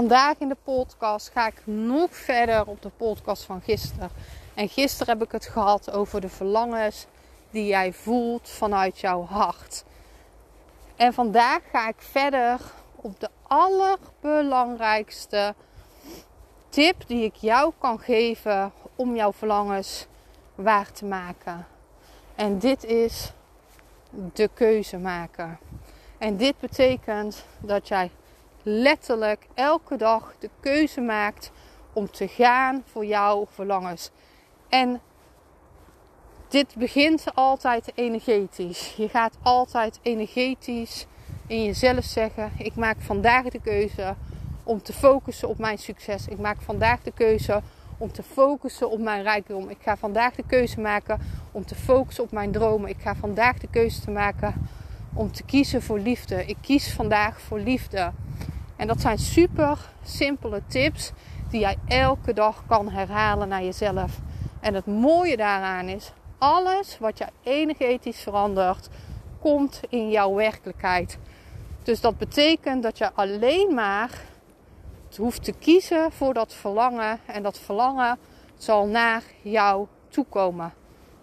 Vandaag in de podcast ga ik nog verder op de podcast van gisteren. En gisteren heb ik het gehad over de verlangens die jij voelt vanuit jouw hart. En vandaag ga ik verder op de allerbelangrijkste tip die ik jou kan geven om jouw verlangens waar te maken. En dit is de keuze maken. En dit betekent dat jij letterlijk elke dag de keuze maakt om te gaan voor jouw verlangens. En dit begint altijd energetisch. Je gaat altijd energetisch in jezelf zeggen: Ik maak vandaag de keuze om te focussen op mijn succes. Ik maak vandaag de keuze om te focussen op mijn rijkdom. Ik ga vandaag de keuze maken om te focussen op mijn dromen. Ik ga vandaag de keuze maken om te kiezen voor liefde. Ik kies vandaag voor liefde. En dat zijn super simpele tips die jij elke dag kan herhalen naar jezelf. En het mooie daaraan is, alles wat jij energetisch verandert, komt in jouw werkelijkheid. Dus dat betekent dat je alleen maar hoeft te kiezen voor dat verlangen. En dat verlangen zal naar jou toekomen.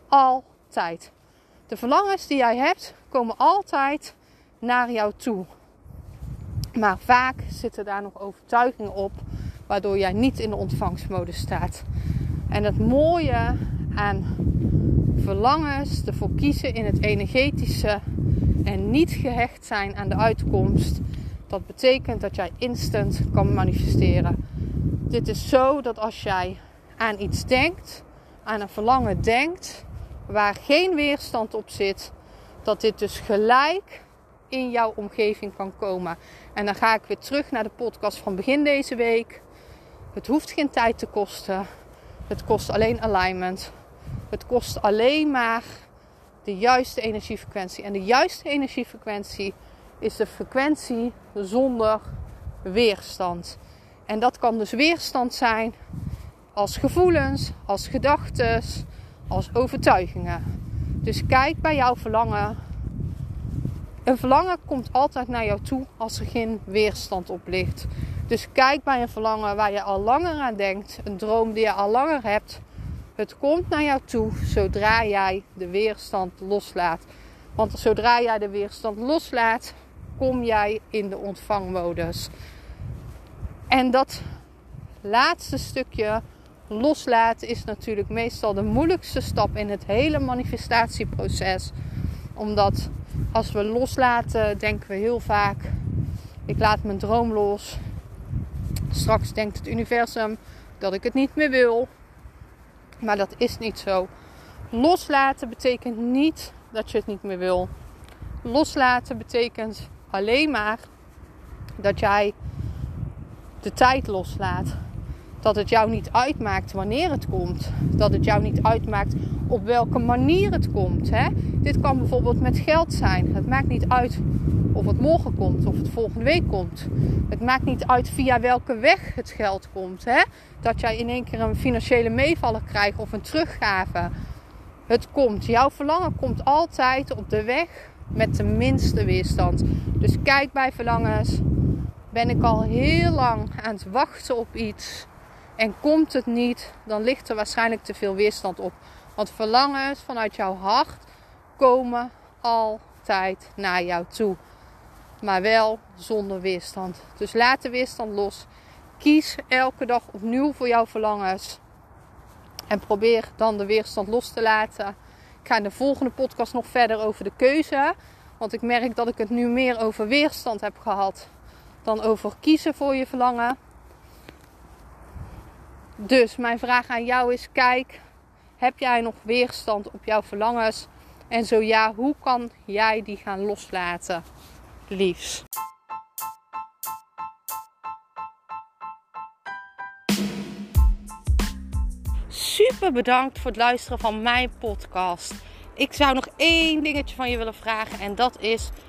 Altijd. De verlangens die jij hebt, komen altijd naar jou toe. Maar vaak zitten daar nog overtuigingen op, waardoor jij niet in de ontvangstmodus staat. En het mooie aan verlangens, ervoor kiezen in het energetische en niet gehecht zijn aan de uitkomst, dat betekent dat jij instant kan manifesteren. Dit is zo dat als jij aan iets denkt, aan een verlangen denkt, waar geen weerstand op zit, dat dit dus gelijk in jouw omgeving kan komen. En dan ga ik weer terug naar de podcast van begin deze week. Het hoeft geen tijd te kosten. Het kost alleen alignment. Het kost alleen maar de juiste energiefrequentie. En de juiste energiefrequentie is de frequentie zonder weerstand. En dat kan dus weerstand zijn als gevoelens, als gedachten, als overtuigingen. Dus kijk bij jouw verlangen een verlangen komt altijd naar jou toe als er geen weerstand op ligt. Dus kijk bij een verlangen waar je al langer aan denkt, een droom die je al langer hebt. Het komt naar jou toe zodra jij de weerstand loslaat. Want zodra jij de weerstand loslaat, kom jij in de ontvangmodus. En dat laatste stukje loslaten is natuurlijk meestal de moeilijkste stap in het hele manifestatieproces. Omdat als we loslaten, denken we heel vaak: ik laat mijn droom los. Straks denkt het universum dat ik het niet meer wil. Maar dat is niet zo. Loslaten betekent niet dat je het niet meer wil. Loslaten betekent alleen maar dat jij de tijd loslaat. Dat het jou niet uitmaakt wanneer het komt. Dat het jou niet uitmaakt op welke manier het komt. Hè? Dit kan bijvoorbeeld met geld zijn. Het maakt niet uit of het morgen komt of het volgende week komt. Het maakt niet uit via welke weg het geld komt. Hè? Dat jij in één keer een financiële meevaller krijgt of een teruggave. Het komt. Jouw verlangen komt altijd op de weg met de minste weerstand. Dus kijk bij verlangens. Ben ik al heel lang aan het wachten op iets en komt het niet, dan ligt er waarschijnlijk te veel weerstand op. Want verlangens vanuit jouw hart komen altijd naar jou toe. Maar wel zonder weerstand. Dus laat de weerstand los. Kies elke dag opnieuw voor jouw verlangens. En probeer dan de weerstand los te laten. Ik ga in de volgende podcast nog verder over de keuze. Want ik merk dat ik het nu meer over weerstand heb gehad dan over kiezen voor je verlangen. Dus mijn vraag aan jou is: kijk, heb jij nog weerstand op jouw verlangens? En zo ja, hoe kan jij die gaan loslaten? liefs. Super bedankt voor het luisteren van mijn podcast. Ik zou nog één dingetje van je willen vragen en dat is: